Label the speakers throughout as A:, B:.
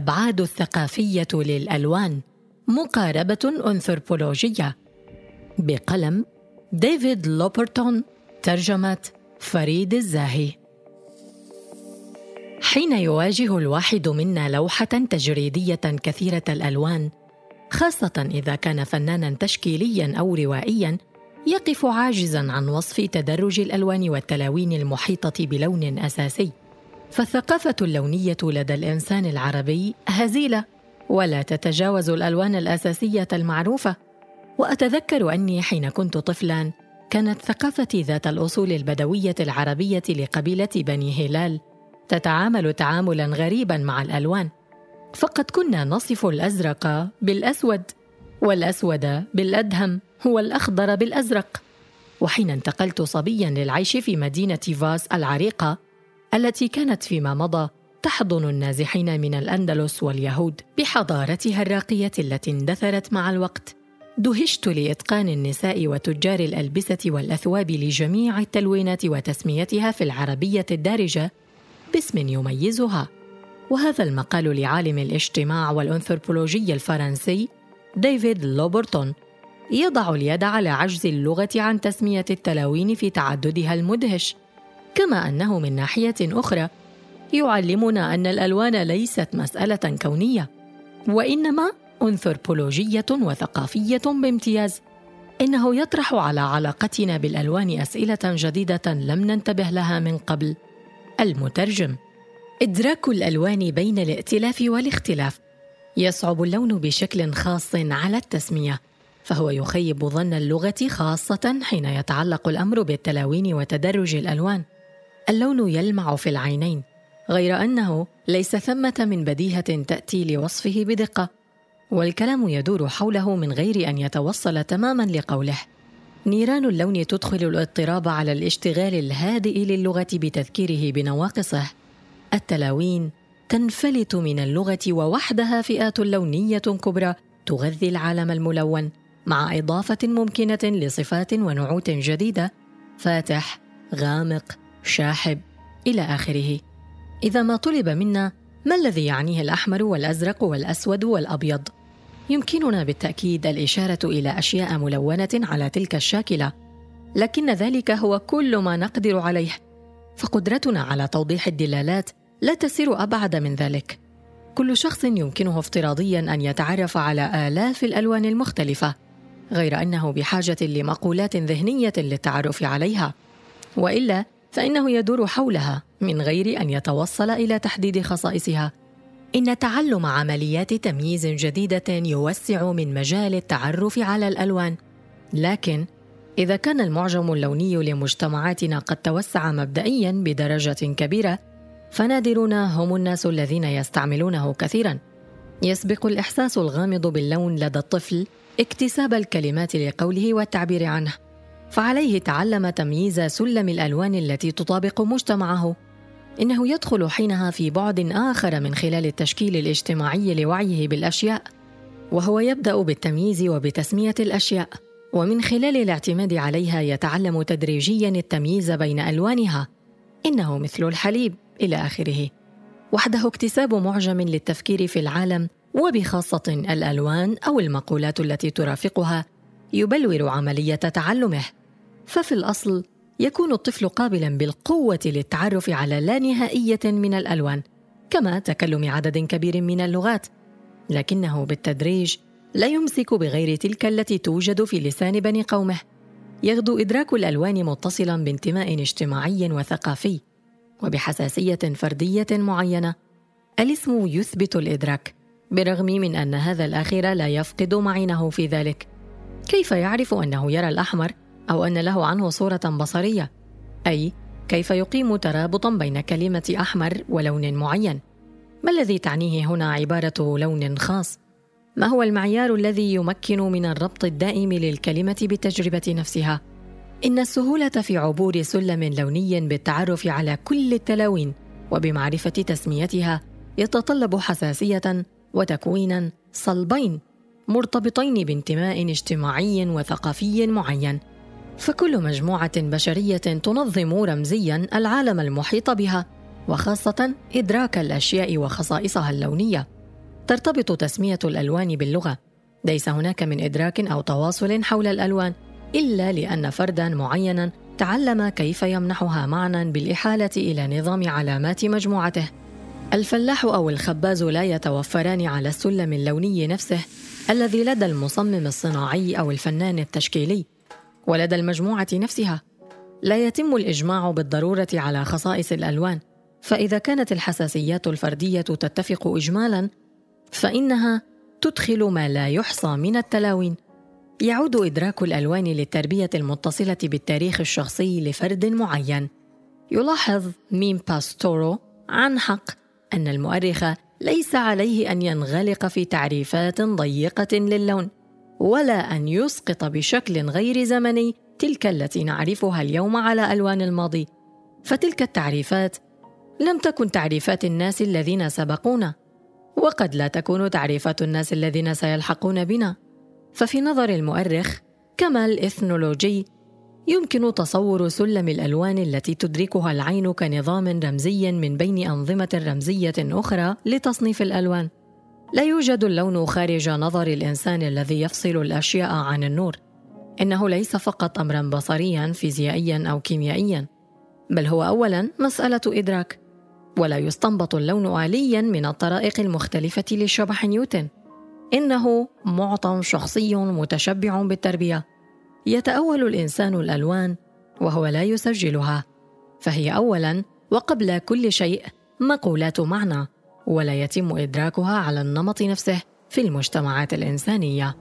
A: الأبعاد الثقافية للألوان مقاربة أنثروبولوجية. بقلم ديفيد لوبرتون ترجمة فريد الزاهي. حين يواجه الواحد منا لوحة تجريدية كثيرة الألوان خاصة إذا كان فنانا تشكيليا أو روائيا يقف عاجزا عن وصف تدرج الألوان والتلاوين المحيطة بلون أساسي. فالثقافة اللونية لدى الإنسان العربي هزيلة ولا تتجاوز الألوان الأساسية المعروفة. وأتذكر أني حين كنت طفلا كانت ثقافتي ذات الأصول البدوية العربية لقبيلة بني هلال تتعامل تعاملا غريبا مع الألوان. فقد كنا نصف الأزرق بالأسود والأسود بالأدهم والأخضر بالأزرق. وحين انتقلت صبيا للعيش في مدينة فاس العريقة التي كانت فيما مضى تحضن النازحين من الأندلس واليهود بحضارتها الراقية التي اندثرت مع الوقت. دهشت لإتقان النساء وتجار الألبسة والأثواب لجميع التلوينات وتسميتها في العربية الدارجة باسم يميزها. وهذا المقال لعالم الاجتماع والأنثروبولوجي الفرنسي ديفيد لوبرتون. يضع اليد على عجز اللغة عن تسمية التلاوين في تعددها المدهش. كما أنه من ناحية أخرى يعلمنا أن الألوان ليست مسألة كونية وإنما أنثروبولوجية وثقافية بامتياز. إنه يطرح على علاقتنا بالألوان أسئلة جديدة لم ننتبه لها من قبل. المترجم إدراك الألوان بين الائتلاف والاختلاف. يصعب اللون بشكل خاص على التسمية فهو يخيب ظن اللغة خاصة حين يتعلق الأمر بالتلاوين وتدرج الألوان. اللون يلمع في العينين غير أنه ليس ثمة من بديهة تأتي لوصفه بدقة والكلام يدور حوله من غير أن يتوصل تماما لقوله. نيران اللون تدخل الاضطراب على الاشتغال الهادئ للغة بتذكيره بنواقصه. التلاوين تنفلت من اللغة ووحدها فئات لونية كبرى تغذي العالم الملون مع إضافة ممكنة لصفات ونعوت جديدة. فاتح غامق. شاحب إلى آخره. إذا ما طلب منا ما الذي يعنيه الأحمر والأزرق والأسود والأبيض؟ يمكننا بالتأكيد الإشارة إلى أشياء ملونة على تلك الشاكلة لكن ذلك هو كل ما نقدر عليه. فقدرتنا على توضيح الدلالات لا تسير أبعد من ذلك. كل شخص يمكنه افتراضيا أن يتعرف على آلاف الألوان المختلفة غير أنه بحاجة لمقولات ذهنية للتعرف عليها. وإلا فإنه يدور حولها من غير أن يتوصل إلى تحديد خصائصها. إن تعلم عمليات تمييز جديدة يوسع من مجال التعرف على الألوان. لكن إذا كان المعجم اللوني لمجتمعاتنا قد توسع مبدئيا بدرجة كبيرة فنادرون هم الناس الذين يستعملونه كثيرا. يسبق الإحساس الغامض باللون لدى الطفل اكتساب الكلمات لقوله والتعبير عنه. فعليه تعلم تمييز سلم الألوان التي تطابق مجتمعه. إنه يدخل حينها في بعد آخر من خلال التشكيل الاجتماعي لوعيه بالأشياء وهو يبدأ بالتمييز وبتسمية الأشياء ومن خلال الاعتماد عليها يتعلم تدريجيا التمييز بين ألوانها. إنه مثل الحليب إلى آخره. وحده اكتساب معجم للتفكير في العالم وبخاصة الألوان أو المقولات التي ترافقها يبلور عملية تعلمه. ففي الأصل يكون الطفل قابلا بالقوة للتعرف على لا نهائية من الألوان كما تكلم عدد كبير من اللغات لكنه بالتدريج لا يمسك بغير تلك التي توجد في لسان بني قومه. يغدو إدراك الألوان متصلا بانتماء اجتماعي وثقافي وبحساسية فردية معينة. الاسم يثبت الإدراك بالرغم من أن هذا الأخير لا يفقد معينه في ذلك. كيف يعرف أنه يرى الأحمر؟ أو أن له عنه صورة بصرية. أي كيف يقيم ترابطا بين كلمة أحمر ولون معين؟ ما الذي تعنيه هنا عبارة لون خاص؟ ما هو المعيار الذي يمكن من الربط الدائم للكلمة بالتجربه نفسها؟ إن السهولة في عبور سلم لوني بالتعرف على كل التلاوين وبمعرفة تسميتها يتطلب حساسية وتكوينا صلبين مرتبطين بانتماء اجتماعي وثقافي معين. فكل مجموعة بشرية تنظم رمزيا العالم المحيط بها وخاصة إدراك الأشياء وخصائصها اللونية. ترتبط تسمية الألوان باللغة، ليس هناك من إدراك أو تواصل حول الألوان إلا لأن فردا معينا تعلم كيف يمنحها معنى بالإحالة إلى نظام علامات مجموعته. الفلاح أو الخباز لا يتوفران على السلم اللوني نفسه الذي لدى المصمم الصناعي أو الفنان التشكيلي، ولدى المجموعة نفسها. لا يتم الإجماع بالضرورة على خصائص الألوان، فإذا كانت الحساسيات الفردية تتفق إجمالا، فإنها تدخل ما لا يحصى من التلاوين يعود إدراك الألوان للتربية المتصلة بالتاريخ الشخصي لفرد معين. يلاحظ ميم باستورو عن حق أن المؤرخ ليس عليه أن ينغلق في تعريفات ضيقة للون، ولا أن يسقط بشكل غير زمني تلك التي نعرفها اليوم على ألوان الماضي، فتلك التعريفات لم تكن تعريفات الناس الذين سبقونا، وقد لا تكون تعريفات الناس الذين سيلحقون بنا. ففي نظر المؤرخ كما الإثنولوجي يمكن تصور سلم الألوان التي تدركها العين كنظام رمزي من بين أنظمة رمزية أخرى لتصنيف الألوان. لا يوجد اللون خارج نظر الإنسان الذي يفصل الأشياء عن النور. إنه ليس فقط أمرا بصريا فيزيائيا أو كيميائيا، بل هو أولا مسألة إدراك. ولا يستنبط اللون آليا من الطرائق المختلفة لشبح نيوتن. إنه معطى شخصي متشبع بالتربية يتأول الإنسان الألوان وهو لا يسجلها فهي اولا وقبل كل شيء مقولات معنى ولا يتم إدراكها على النمط نفسه في المجتمعات الإنسانية.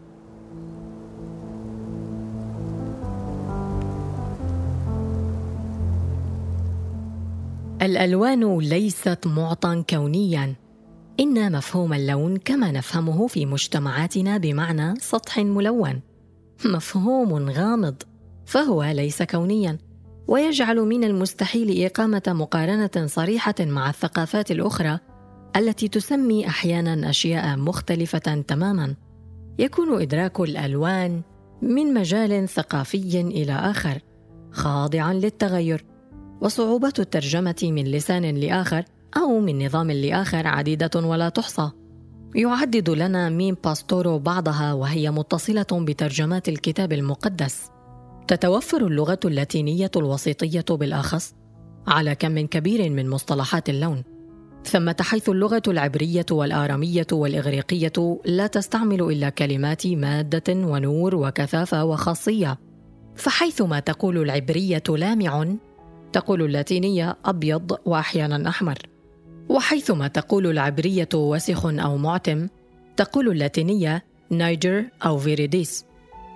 A: الألوان ليست معطى كونيا. إن مفهوم اللون كما نفهمه في مجتمعاتنا بمعنى سطح ملون. مفهوم غامض فهو ليس كونيا ويجعل من المستحيل إقامة مقارنة صريحة مع الثقافات الأخرى التي تسمي أحيانا أشياء مختلفة تماما يكون إدراك الألوان من مجال ثقافي إلى آخر خاضعا للتغير وصعوبات الترجمة من لسان لآخر أو من نظام لآخر عديدة ولا تحصى. يعدد لنا ميم باستورو بعضها وهي متصلة بترجمات الكتاب المقدس. تتوفر اللغة اللاتينية الوسيطية بالأخص على كم كبير من مصطلحات اللون. ثمة حيث اللغة العبرية والآرامية والإغريقية لا تستعمل إلا كلمات مادة ونور وكثافة وخاصية. فحيثما تقول العبرية لامع تقول اللاتينية أبيض وأحيانا أحمر. وحيثما تقول العبرية وسخ أو معتم تقول اللاتينية niger أو viridis.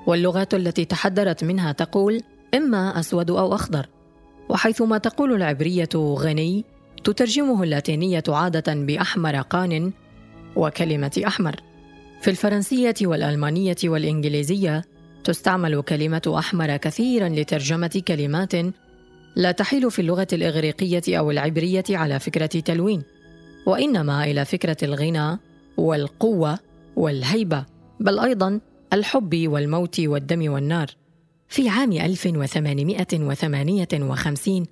A: واللغات التي تحدرت منها تقول إما أسود أو أخضر. وحيثما تقول العبرية غني تترجمه اللاتينية عادة بأحمر قان وكلمة أحمر في الفرنسية والألمانية والإنجليزية تستعمل كلمة أحمر كثيرا لترجمة كلمات لا تحيل في اللغة الإغريقية أو العبرية على فكرة تلوين، وإنما إلى فكرة الغنى والقوة والهيبة، بل أيضا الحب والموت والدم والنار. في عام 1858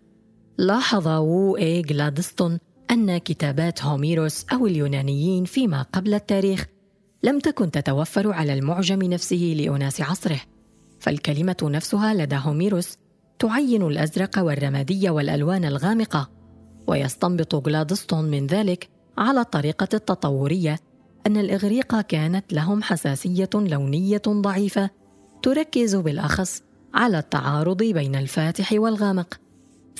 A: لاحظ وو إي غلادستون أن كتابات هوميروس أو اليونانيين فيما قبل التاريخ لم تكن تتوفر على المعجم نفسه لأناس عصره، فالكلمة نفسها لدى هوميروس تعين الأزرق والرمادي والألوان الغامقة ويستنبط غلادستون من ذلك على الطريقة التطورية أن الإغريق كانت لهم حساسية لونية ضعيفة تركز بالأخص على التعارض بين الفاتح والغامق.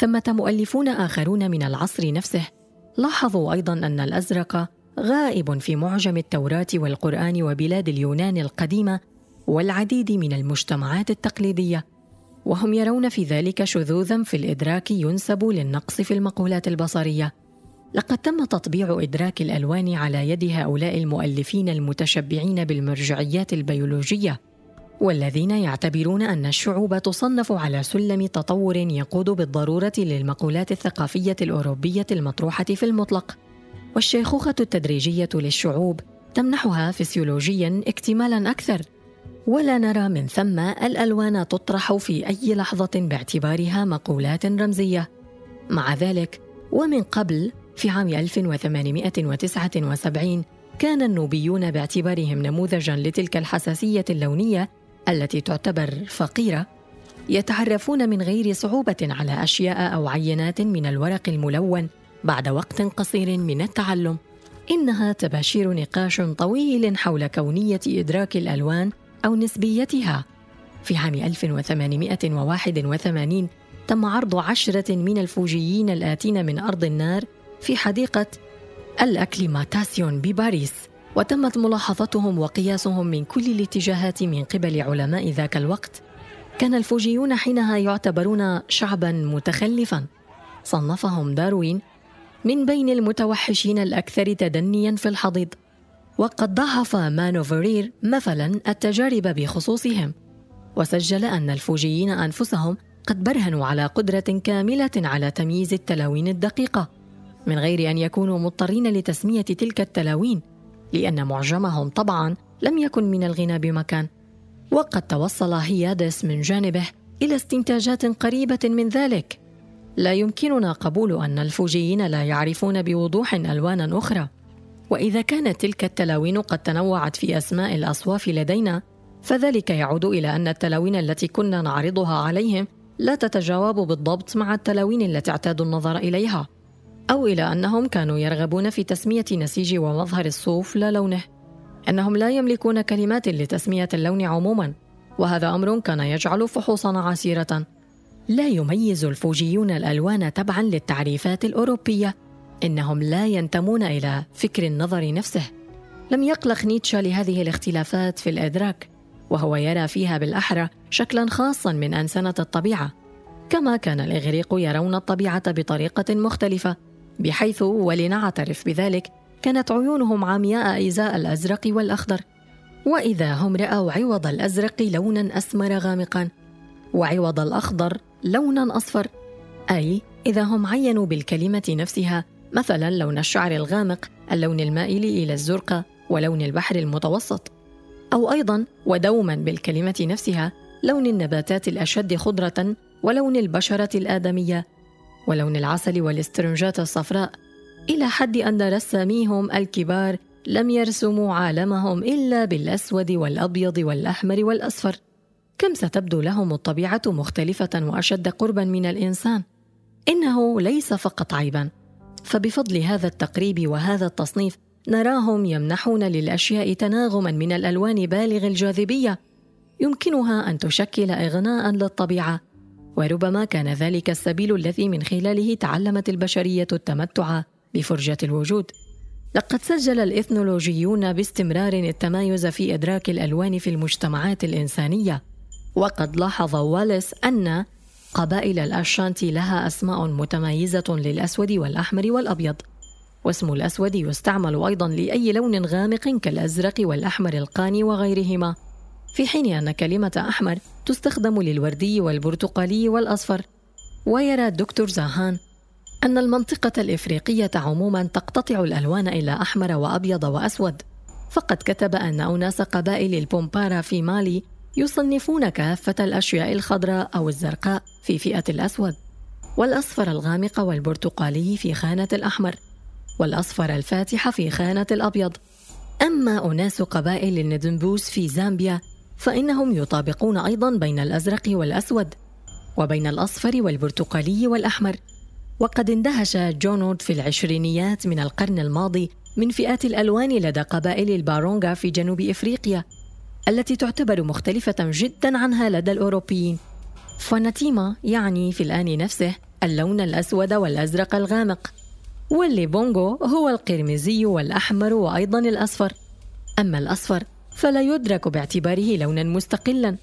A: ثمه مؤلفون آخرون من العصر نفسه لاحظوا أيضا أن الأزرق غائب في معجم التوراة والقرآن وبلاد اليونان القديمة والعديد من المجتمعات التقليدية وهم يرون في ذلك شذوذا في الإدراك ينسب للنقص في المقولات البصرية. لقد تم تطبيع إدراك الألوان على يد هؤلاء المؤلفين المتشبعين بالمرجعيات البيولوجية. والذين يعتبرون أن الشعوب تصنف على سلم تطور يقود بالضرورة للمقولات الثقافية الأوروبية المطروحة في المطلق. والشيخوخة التدريجية للشعوب تمنحها فسيولوجيا اكتمالا أكثر. ولا نرى من ثم الألوان تطرح في أي لحظة باعتبارها مقولات رمزية. مع ذلك ومن قبل في عام 1879 كان النوبيون باعتبارهم نموذجا لتلك الحساسية اللونية التي تعتبر فقيرة يتعرفون من غير صعوبة على أشياء أو عينات من الورق الملون بعد وقت قصير من التعلم. إنها تباشير نقاش طويل حول كونية إدراك الألوان أو نسبيتها. في عام 1881 تم عرض عشرة من الفوجيين الآتين من أرض النار في حديقة الأكليماتاسيون بباريس. وتمت ملاحظتهم وقياسهم من كل الاتجاهات من قبل علماء ذاك الوقت. كان الفوجيون حينها يعتبرون شعبا متخلفا. صنفهم داروين من بين المتوحشين الأكثر تدنيا في الحضيض. وقد ضعف مانوفرير مثلا التجارب بخصوصهم. وسجل أن الفوجيين أنفسهم قد برهنوا على قدرة كاملة على تمييز التلاوين الدقيقة من غير أن يكونوا مضطرين لتسمية تلك التلاوين. لأن معجمهم طبعا لم يكن من الغنى بمكان. وقد توصل هيادس من جانبه إلى استنتاجات قريبة من ذلك. لا يمكننا قبول أن الفوجيين لا يعرفون بوضوح ألوانا أخرى. وإذا كانت تلك التلاوين قد تنوعت في أسماء الأصواف لدينا فذلك يعود إلى أن التلاوين التي كنا نعرضها عليهم لا تتجاوب بالضبط مع التلاوين التي اعتادوا النظر إليها. أو إلى أنهم كانوا يرغبون في تسمية نسيج ومظهر الصوف لا لونه. أنهم لا يملكون كلمات لتسمية اللون عموما وهذا أمر كان يجعل فحوصنا عسيرة. لا يميز الفوجيون الألوان تبعا للتعريفات الأوروبية. إنهم لا ينتمون إلى فكر النظر نفسه. لم يقلق نيتشه لهذه الاختلافات في الإدراك وهو يرى فيها بالأحرى شكلا خاصا من أنسنة الطبيعة. كما كان الإغريق يرون الطبيعة بطريقة مختلفة. بحيث ولنعترف بذلك كانت عيونهم عمياء إزاء الأزرق والأخضر. وإذا هم رأوا عوض الأزرق لونا أسمر غامقا وعوض الأخضر لونا أصفر. أي إذا هم عينوا بالكلمة نفسها مثلا لون الشعر الغامق اللون المائل إلى الزرقاء ولون البحر المتوسط. أو أيضا ودوما بالكلمة نفسها لون النباتات الأشد خضرة ولون البشرة الآدمية. ولون العسل والاسترنجات الصفراء إلى حد أن رساميهم الكبار لم يرسموا عالمهم إلا بالأسود والأبيض والأحمر والأصفر. كم ستبدو لهم الطبيعة مختلفة وأشد قربا من الإنسان؟ إنه ليس فقط عيبا. فبفضل هذا التقريب وهذا التصنيف نراهم يمنحون للأشياء تناغما من الألوان بالغ الجاذبية. يمكنها أن تشكل اغناء للطبيعة. وربما كان ذلك السبيل الذي من خلاله تعلمت البشرية التمتع بفرجة الوجود. لقد سجل الإثنولوجيون باستمرار التمايز في إدراك الألوان في المجتمعات الإنسانية. وقد لاحظ واليس أن قبائل الاشانتي لها أسماء متميزة للأسود والأحمر والأبيض. واسم الأسود يستعمل أيضا لأي لون غامق كالأزرق والأحمر القاني وغيرهما. في حين أن كلمة أحمر تستخدم للوردي والبرتقالي والأصفر. ويرى الدكتور زاهان أن المنطقة الإفريقية عموما تقتطع الألوان إلى أحمر وأبيض وأسود. فقد كتب أن أناس قبائل البومبارا في مالي يصنفون كافة الأشياء الخضراء أو الزرقاء في فئة الأسود والأصفر الغامق والبرتقالي في خانة الأحمر والأصفر الفاتح في خانة الأبيض. أما أناس قبائل الندنبوس في زامبيا فإنهم يطابقون أيضا بين الأزرق والأسود وبين الأصفر والبرتقالي والأحمر. وقد اندهش جونود في العشرينيات من القرن الماضي من فئات الألوان لدى قبائل البارونغا في جنوب إفريقيا التي تعتبر مختلفة جدا عنها لدى الأوروبيين. فنتيما يعني في الآن نفسه اللون الأسود والأزرق الغامق واللي بونغو هو القرمزي والأحمر وأيضا الأصفر. أما الأصفر فلا يدرك باعتباره لونا مستقلا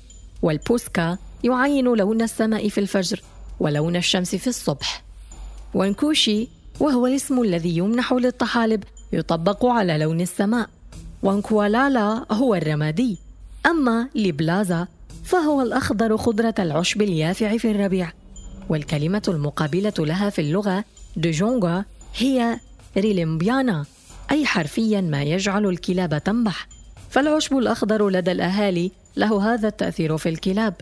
A: والبوسكا يعين لون السماء في الفجر ولون الشمس في الصبح. وانكوشي وهو الاسم الذي يمنح للطحالب يطبق على لون السماء. وانكوالالا هو الرمادي. أما لبلازا فهو الأخضر خضرة العشب اليافع في الربيع. والكلمة المقابلة لها في اللغة دجونغا هي ريلمبيانا أي حرفيا ما يجعل الكلاب تنبح. فالعشب الأخضر لدى الأهالي له هذا التأثير في الكلاب.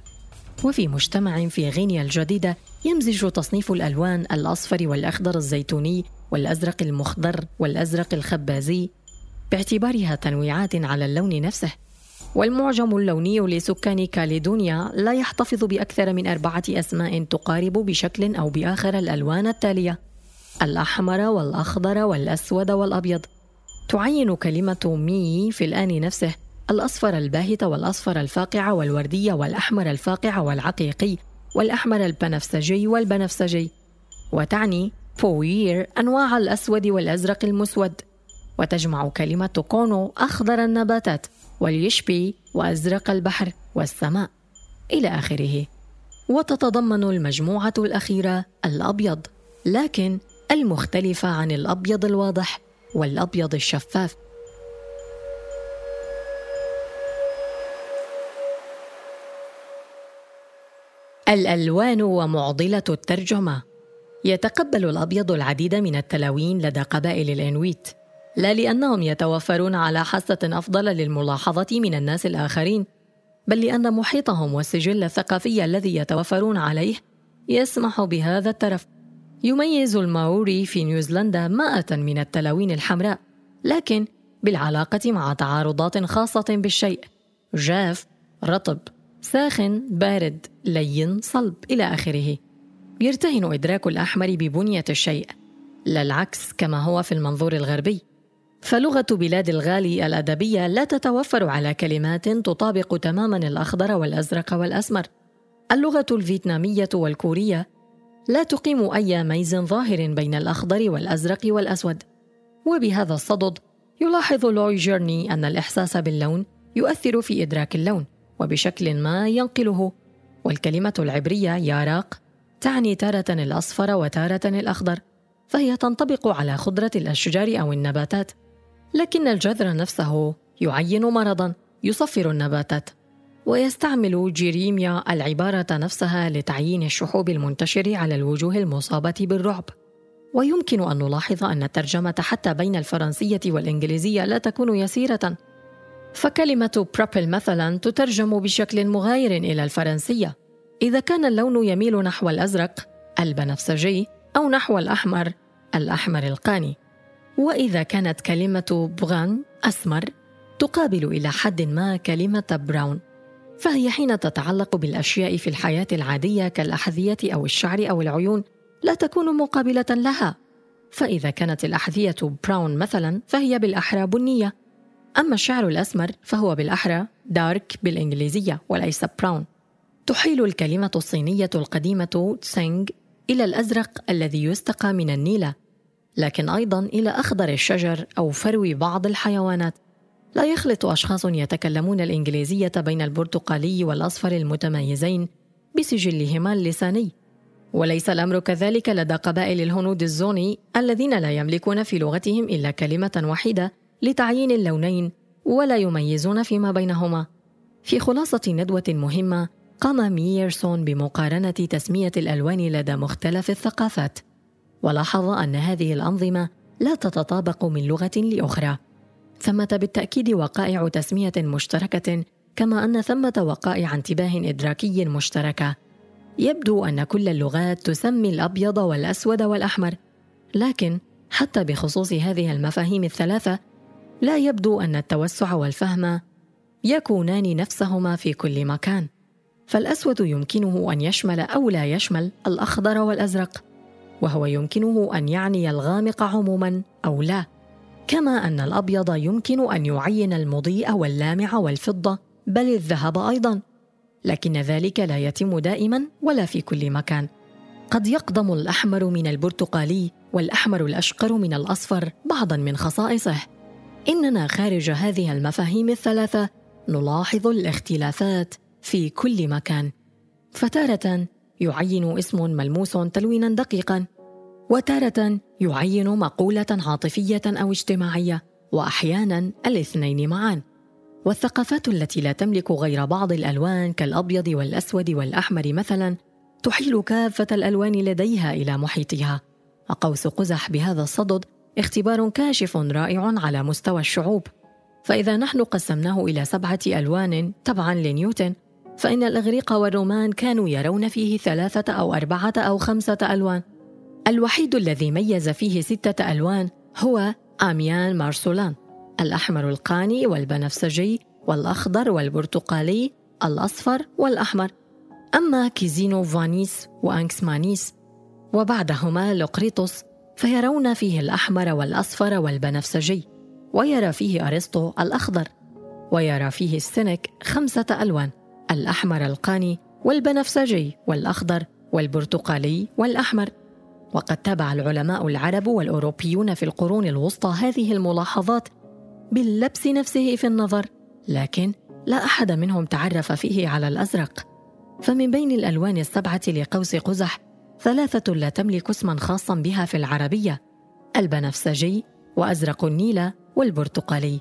A: وفي مجتمع في غينيا الجديدة يمزج تصنيف الألوان الأصفر والأخضر الزيتوني والأزرق المخضر والأزرق الخبازي باعتبارها تنويعات على اللون نفسه. والمعجم اللوني لسكان كاليدونيا لا يحتفظ بأكثر من أربعة أسماء تقارب بشكل أو بآخر الألوان التالية الأحمر والأخضر والأسود والأبيض. تعين كلمة مي في الآن نفسه الأصفر الباهت والأصفر الفاقع والوردي والأحمر الفاقع والعقيقي والأحمر البنفسجي والبنفسجي وتعني بوير أنواع الأسود والأزرق المسود وتجمع كلمة كونو أخضر النباتات واليشبي وأزرق البحر والسماء إلى آخره. وتتضمن المجموعة الأخيرة الأبيض لكن المختلفة عن الأبيض الواضح. والأبيض الشفاف. الألوان ومعضلة الترجمة. يتقبل الأبيض العديد من التلاوين لدى قبائل الإنويت لا لأنهم يتوفرون على حاسة أفضل للملاحظة من الناس الآخرين بل لأن محيطهم والسجل الثقافي الذي يتوفرون عليه يسمح بهذا الترف. يميز الماوري في نيوزيلندا مائة من التلاوين الحمراء لكن بالعلاقة مع تعارضات خاصة بالشيء. جاف رطب ساخن بارد لين صلب إلى آخره. يرتهن إدراك الأحمر ببنية الشيء لا العكس كما هو في المنظور الغربي. فلغة بلاد الغالي الأدبية لا تتوفر على كلمات تطابق تماما الأخضر والأزرق والأسمر. اللغة الفيتنامية والكورية لا تقيم أي ميز ظاهر بين الأخضر والأزرق والأسود. وبهذا الصدد يلاحظ لوي جيرني أن الإحساس باللون يؤثر في إدراك اللون وبشكل ما ينقله. والكلمة العبرية ياراق تعني تارة الأصفر وتارة الأخضر فهي تنطبق على خضرة الأشجار أو النباتات. لكن الجذر نفسه يعين مرضا يصفر النباتات. ويستعمل جيريميا العبارة نفسها لتعيين الشحوب المنتشر على الوجوه المصابة بالرعب. ويمكن أن نلاحظ أن الترجمة حتى بين الفرنسية والإنجليزية لا تكون يسيرة. فكلمة بروبل مثلا تترجم بشكل مغاير إلى الفرنسية. إذا كان اللون يميل نحو الأزرق البنفسجي أو نحو الأحمر الأحمر القاني. وإذا كانت كلمة brun أسمر تقابل إلى حد ما كلمة brown فهي حين تتعلق بالأشياء في الحياة العادية كالأحذية أو الشعر أو العيون لا تكون مقابلة لها. فإذا كانت الأحذية brown مثلا فهي بالأحرى بنية. أما الشعر الأسمر فهو بالأحرى dark بالإنجليزية وليس brown تحيل الكلمة الصينية القديمة تسينغ إلى الأزرق الذي يستقى من النيلة لكن أيضا إلى أخضر الشجر أو فرو بعض الحيوانات. لا يخلط أشخاص يتكلمون الإنجليزية بين البرتقالي والأصفر المتميزين بسجلهما اللساني. وليس الأمر كذلك لدى قبائل الهنود الزوني الذين لا يملكون في لغتهم إلا كلمة واحدة لتعيين اللونين ولا يميزون فيما بينهما. في خلاصة ندوة مهمة قام ميرسون بمقارنة تسمية الألوان لدى مختلف الثقافات ولاحظ أن هذه الأنظمة لا تتطابق من لغة لأخرى. ثمة بالتأكيد وقائع تسمية مشتركة كما أن ثمة وقائع انتباه إدراكي مشتركة. يبدو أن كل اللغات تسمي الأبيض والأسود والأحمر. لكن حتى بخصوص هذه المفاهيم الثلاثة لا يبدو أن التوسع والفهم يكونان نفسهما في كل مكان. فالأسود يمكنه أن يشمل أو لا يشمل الأخضر والأزرق وهو يمكنه أن يعني الغامق عموما أو لا. كما أن الأبيض يمكن أن يعين المضيء واللامع والفضة بل الذهب أيضا. لكن ذلك لا يتم دائما ولا في كل مكان. قد يقدم الأحمر من البرتقالي والأحمر الأشقر من الأصفر بعضا من خصائصه. إننا خارج هذه المفاهيم الثلاثة نلاحظ الاختلافات في كل مكان. فتارة يعين اسم ملموس تلوينا دقيقا. وتارة يعين مقولة عاطفية أو اجتماعية وأحيانا الاثنين معا. والثقافات التي لا تملك غير بعض الألوان كالأبيض والأسود والأحمر مثلا تحيل كافة الألوان لديها إلى محيطها. وقوس قزح بهذا الصدد اختبار كاشف رائع على مستوى الشعوب. فإذا نحن قسمناه إلى سبعة ألوان تبعا لنيوتن فإن الإغريق والرومان كانوا يرون فيه ثلاثة أو أربعة أو خمسة ألوان. الوحيد الذي ميز فيه ستة ألوان هو آميان مارسولان الأحمر القاني والبنفسجي والأخضر والبرتقالي الأصفر والأحمر. أما كيزينو فانيس وأنكسمانيس وبعدهما لوقريتوس فيرون فيه الأحمر والأصفر والبنفسجي ويرى فيه أرسطو الأخضر ويرى فيه السنك خمسة ألوان الأحمر القاني والبنفسجي والأخضر والبرتقالي والأحمر. وقد تابع العلماء العرب والأوروبيون في القرون الوسطى هذه الملاحظات باللبس نفسه في النظر لكن لا أحد منهم تعرف فيه على الأزرق. فمن بين الألوان السبعة لقوس قزح ثلاثة لا تملك اسما خاصا بها في العربية البنفسجي وأزرق النيل والبرتقالي.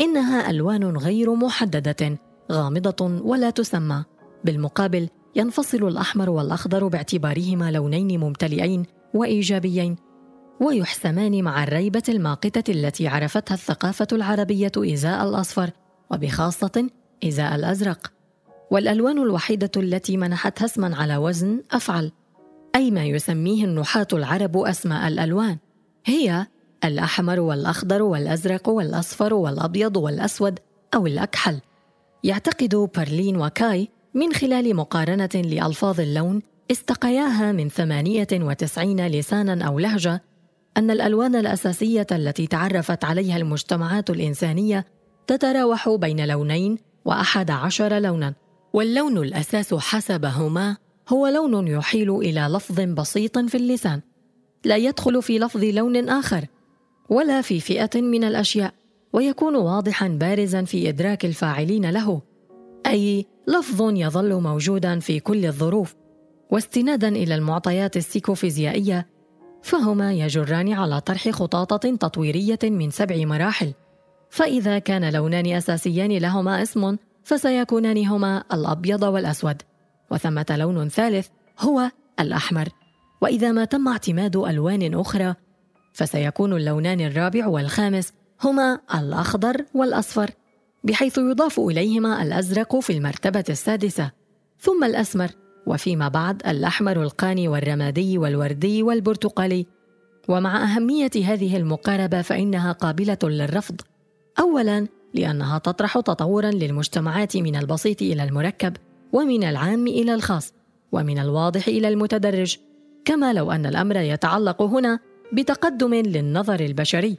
A: إنها ألوان غير محددة غامضة ولا تسمى. بالمقابل ينفصل الأحمر والأخضر باعتبارهما لونين ممتلئين وإيجابيين ويحسمان مع الريبة الماقتة التي عرفتها الثقافة العربية إزاء الأصفر وبخاصة إزاء الأزرق. والألوان الوحيدة التي منحتها اسما على وزن أفعل أي ما يسميه النحاة العرب أسماء الألوان هي الأحمر والأخضر والأزرق والأصفر والأبيض والأسود أو الأكحل. يعتقد برلين وكاي من خلال مقارنة لألفاظ اللون استقياها من 98 لسانا أو لهجة أن الألوان الأساسية التي تعرفت عليها المجتمعات الإنسانية تتراوح بين لونين وأحد عشر لونا. واللون الأساس حسبهما هو لون يحيل إلى لفظ بسيط في اللسان. لا يدخل في لفظ لون آخر ولا في فئة من الأشياء ويكون واضحا بارزا في إدراك الفاعلين له أي لفظ يظل موجودا في كل الظروف. واستنادا إلى المعطيات السيكوفيزيائية فهما يجران على طرح خطاطة تطويرية من سبع مراحل. فإذا كان لونان أساسيان لهما اسم فسيكونان هما الأبيض والأسود. وثمة لون ثالث هو الأحمر. وإذا ما تم اعتماد ألوان أخرى فسيكون اللونان الرابع والخامس هما الأخضر والأصفر بحيث يضاف إليهما الأزرق في المرتبة السادسة. ثم الأسمر وفيما بعد الأحمر القاني والرمادي والوردي والبرتقالي. ومع أهمية هذه المقاربة فإنها قابلة للرفض. أولاً لأنها تطرح تطورا للمجتمعات من البسيط إلى المركب ومن العام إلى الخاص ومن الواضح إلى المتدرج. كما لو أن الأمر يتعلق هنا بتقدم للنظر البشري.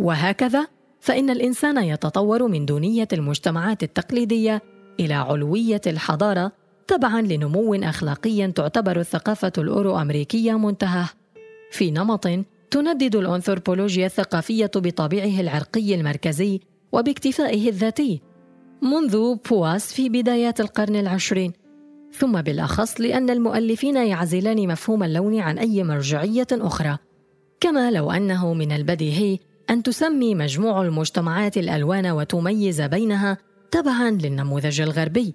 A: وهكذا فإن الإنسان يتطور من دونية المجتمعات التقليدية إلى علوية الحضارة تبعا لنمو أخلاقي تعتبر الثقافة الأورو أمريكية منتهاه في نمط تندد الأنثروبولوجيا الثقافية بطابعه العرقي المركزي وباكتفائه الذاتي. منذ بواس في بدايات القرن العشرين. ثم بالأخص لأن المؤلفين يعزلان مفهوم اللون عن أي مرجعية أخرى. كما لو أنه من البديهي أن تسمي مجموع المجتمعات الألوان وتميز بينها تبعا للنموذج الغربي.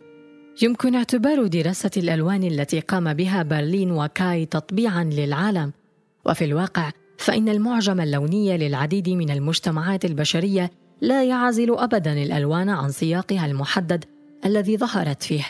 A: يمكن اعتبار دراسة الألوان التي قام بها برلين وكاي تطبيعا للعالم. وفي الواقع فإن المعجم اللوني للعديد من المجتمعات البشرية لا يعزل أبدا الألوان عن سياقها المحدد الذي ظهرت فيه.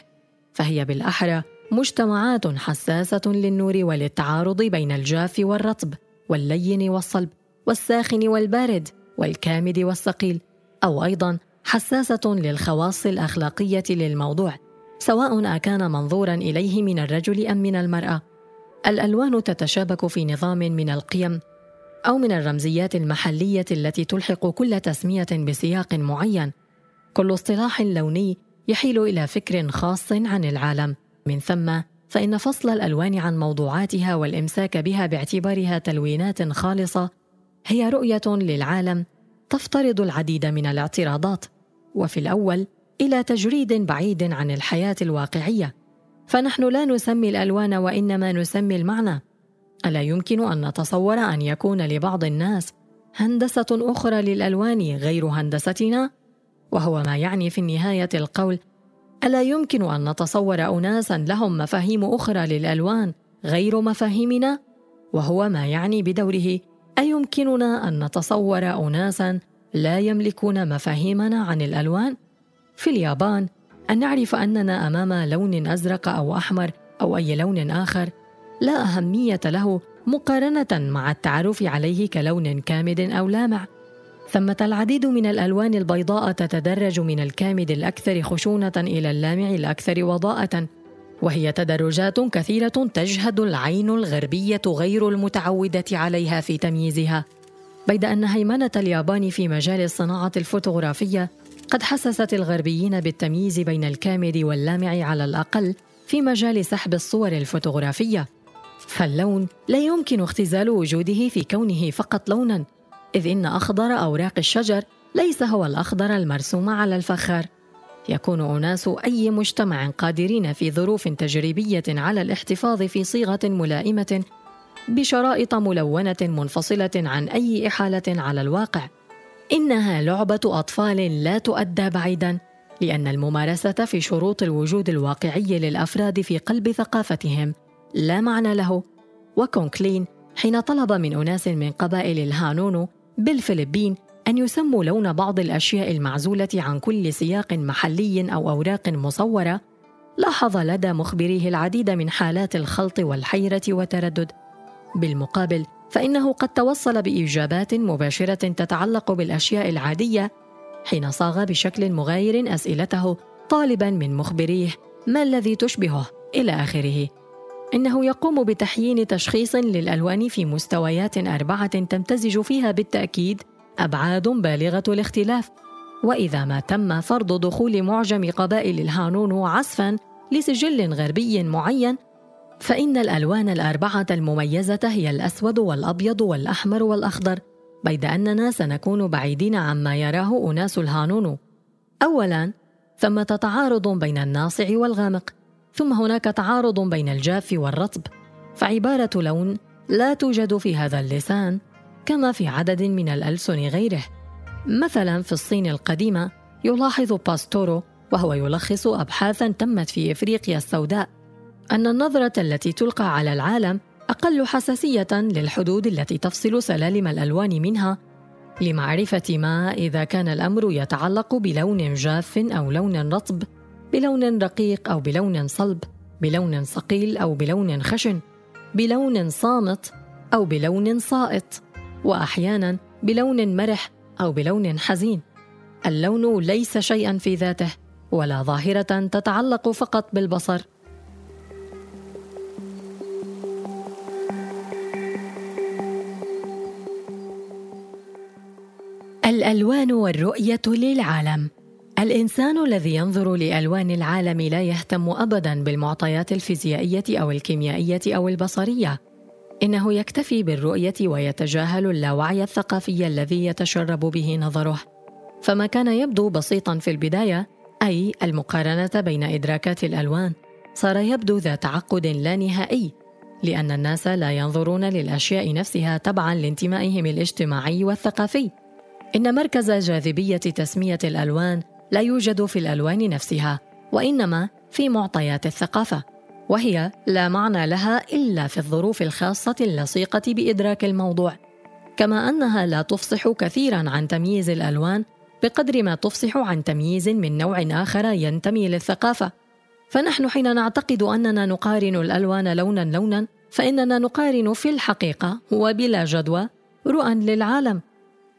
A: فهي بالأحرى مجتمعات حساسة للنور وللتعارض بين الجاف والرطب واللين والصلب والساخن والبارد والكامد والثقيل أو أيضا حساسة للخواص الأخلاقية للموضوع. سواء أكان منظورا إليه من الرجل أم من المرأة. الألوان تتشابك في نظام من القيم أو من الرمزيات المحلية التي تلحق كل تسمية بسياق معين. كل اصطلاح لوني يحيل إلى فكر خاص عن العالم. من ثم فإن فصل الألوان عن موضوعاتها والإمساك بها باعتبارها تلوينات خالصة هي رؤية للعالم تفترض العديد من الاعتراضات. وفي الأول إلى تجريد بعيد عن الحياة الواقعية. فنحن لا نسمي الألوان وإنما نسمي المعنى. ألا يمكن أن نتصور أن يكون لبعض الناس هندسة أخرى للألوان غير هندستنا؟ وهو ما يعني في النهاية القول ألا يمكن أن نتصور اناسا لهم مفاهيم أخرى للألوان غير مفاهيمنا؟ وهو ما يعني بدوره أيمكننا أن نتصور اناسا لا يملكون مفاهيمنا عن الألوان؟ في اليابان أن نعرف أننا أمام لون أزرق أو أحمر أو أي لون آخر لا أهمية له مقارنة مع التعرف عليه كلون كامد أو لامع. ثمة العديد من الألوان البيضاء تتدرج من الكامد الأكثر خشونة إلى اللامع الأكثر وضاءة وهي تدرجات كثيرة تجهد العين الغربية غير المتعودة عليها في تمييزها. بيد أن هيمنة اليابان في مجال الصناعة الفوتوغرافية قد حسست الغربيين بالتمييز بين الكامل واللامع على الأقل في مجال سحب الصور الفوتوغرافية. فاللون لا يمكن اختزال وجوده في كونه فقط لونا إذ إن أخضر أوراق الشجر ليس هو الأخضر المرسوم على الفخار. يكون أناس أي مجتمع قادرين في ظروف تجريبية على الاحتفاظ في صيغة ملائمة بشرائط ملونة منفصلة عن أي إحالة على الواقع. إنها لعبة أطفال لا تؤدى بعيدا لأن الممارسة في شروط الوجود الواقعي للأفراد في قلب ثقافتهم لا معنى له. وكونكلين حين طلب من أناس من قبائل الهانونو بالفلبين أن يسموا لون بعض الأشياء المعزولة عن كل سياق محلي أو أوراق مصورة لاحظ لدى مخبريه العديد من حالات الخلط والحيرة والتردد. بالمقابل فإنه قد توصل باجابات مباشرة تتعلق بالأشياء العادية حين صاغ بشكل مغاير أسئلته طالبا من مخبريه ما الذي تشبهه إلى آخره. إنه يقوم بتحيين تشخيص للألوان في مستويات أربعة تمتزج فيها بالتأكيد أبعاد بالغة الاختلاف. وإذا ما تم فرض دخول معجم قبائل الهانونو وفقا لسجل غربي معين فإن الألوان الأربعة المميزة هي الأسود والأبيض والأحمر والأخضر بيد أننا سنكون بعيدين عما يراه أناس الهانونو. أولاً ثمة تعارض بين الناصع والغامق ثم هناك تعارض بين الجاف والرطب. فعبارة لون لا توجد في هذا اللسان كما في عدد من الألسن غيره. مثلا في الصين القديمة يلاحظ باستورو وهو يلخص أبحاثا تمت في إفريقيا السوداء. أن النظرة التي تلقى على العالم أقل حساسية للحدود التي تفصل سلالم الألوان منها لمعرفة ما إذا كان الأمر يتعلق بلون جاف أو لون رطب، بلون رقيق أو بلون صلب، بلون صقيل أو بلون خشن، بلون صامت أو بلون صائت، وأحيانا بلون مرح أو بلون حزين. اللون ليس شيئا في ذاته ولا ظاهرة تتعلق فقط بالبصر الألوان والرؤية للعالم. الإنسان الذي ينظر لألوان العالم لا يهتم ابدا بالمعطيات الفيزيائية أو الكيميائية أو البصرية. إنه يكتفي بالرؤية ويتجاهل اللاوعي الثقافي الذي يتشرب به نظره. فما كان يبدو بسيطا في البداية أي المقارنة بين إدراكات الألوان صار يبدو ذا تعقد لا نهائي لأن الناس لا ينظرون للأشياء نفسها تبعا لانتمائهم الاجتماعي والثقافي. إن مركز جاذبية تسمية الألوان لا يوجد في الألوان نفسها، وإنما في معطيات الثقافة، وهي لا معنى لها إلا في الظروف الخاصة اللصيقة بإدراك الموضوع، كما أنها لا تفصح كثيرا عن تمييز الألوان بقدر ما تفصح عن تمييز من نوع آخر ينتمي للثقافة. فنحن حين نعتقد أننا نقارن الألوان لونا لونا، فإننا نقارن في الحقيقة وبلا جدوى رؤى للعالم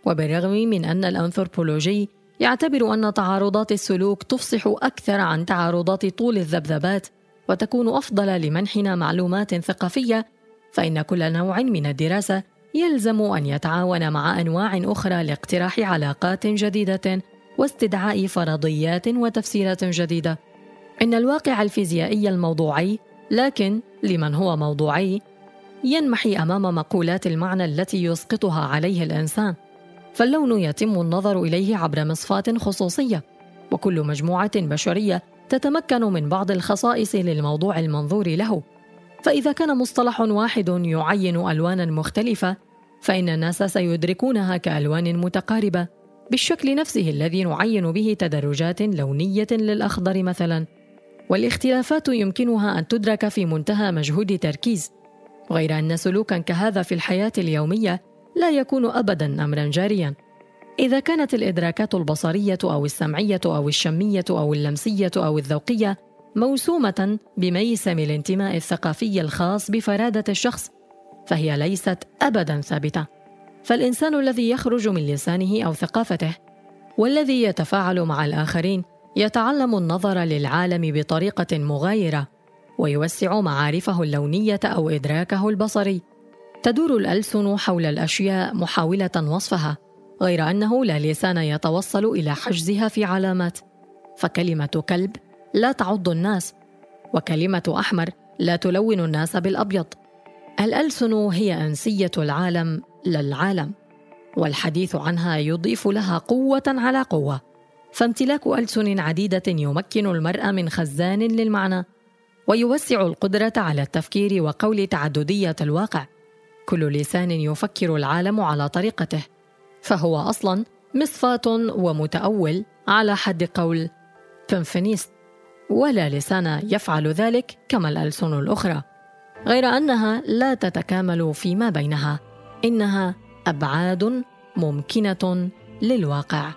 A: وبالرغم من أن الأنثروبولوجي يعتبر أن تعارضات السلوك تفصح أكثر عن تعارضات طول الذبذبات وتكون أفضل لمنحنا معلومات ثقافية فإن كل نوع من الدراسة يلزم أن يتعاون مع أنواع أخرى لاقتراح علاقات جديدة واستدعاء فرضيات وتفسيرات جديدة. إن الواقع الفيزيائي الموضوعي لكن لمن هو موضوعي ينمحي أمام مقولات المعنى التي يسقطها عليه الإنسان. فاللون يتم النظر إليه عبر مصفاة خصوصية وكل مجموعة بشرية تتمكن من بعض الخصائص للموضوع المنظور له. فإذا كان مصطلح واحد يعين ألوانا مختلفة فإن الناس سيدركونها كألوان متقاربة بالشكل نفسه الذي نعين به تدرجات لونية للأخضر مثلا. والاختلافات يمكنها أن تدرك في منتهى مجهود تركيز. غير أن سلوكا كهذا في الحياة اليومية لا يكون ابدا امرا جاريا. إذا كانت الإدراكات البصرية أو السمعية أو الشمية أو اللمسية أو الذوقية موسومة بميسم الانتماء الثقافي الخاص بفرادة الشخص فهي ليست أبدا ثابتة. فالإنسان الذي يخرج من لسانه أو ثقافته والذي يتفاعل مع الآخرين يتعلم النظر للعالم بطريقة مغايرة ويوسع معارفه اللونية أو إدراكه البصري. تدور الألسن حول الأشياء محاولة وصفها غير أنه لا لسان يتوصل إلى حجزها في علامات. فكلمة كلب لا تعض الناس وكلمة أحمر لا تلون الناس بالأبيض. الألسن هي أنسية العالم للعالم والحديث عنها يضيف لها قوة على قوة. فامتلاك ألسن عديدة يمكن المرء من خزان للمعنى ويوسع القدرة على التفكير وقول تعددية الواقع. كل لسان يفكر العالم على طريقته فهو أصلا مصفاة ومتأول على حد قول بنفنيست ولا لسان يفعل ذلك كما الألسن الأخرى غير أنها لا تتكامل فيما بينها إنها أبعاد ممكنة للواقع.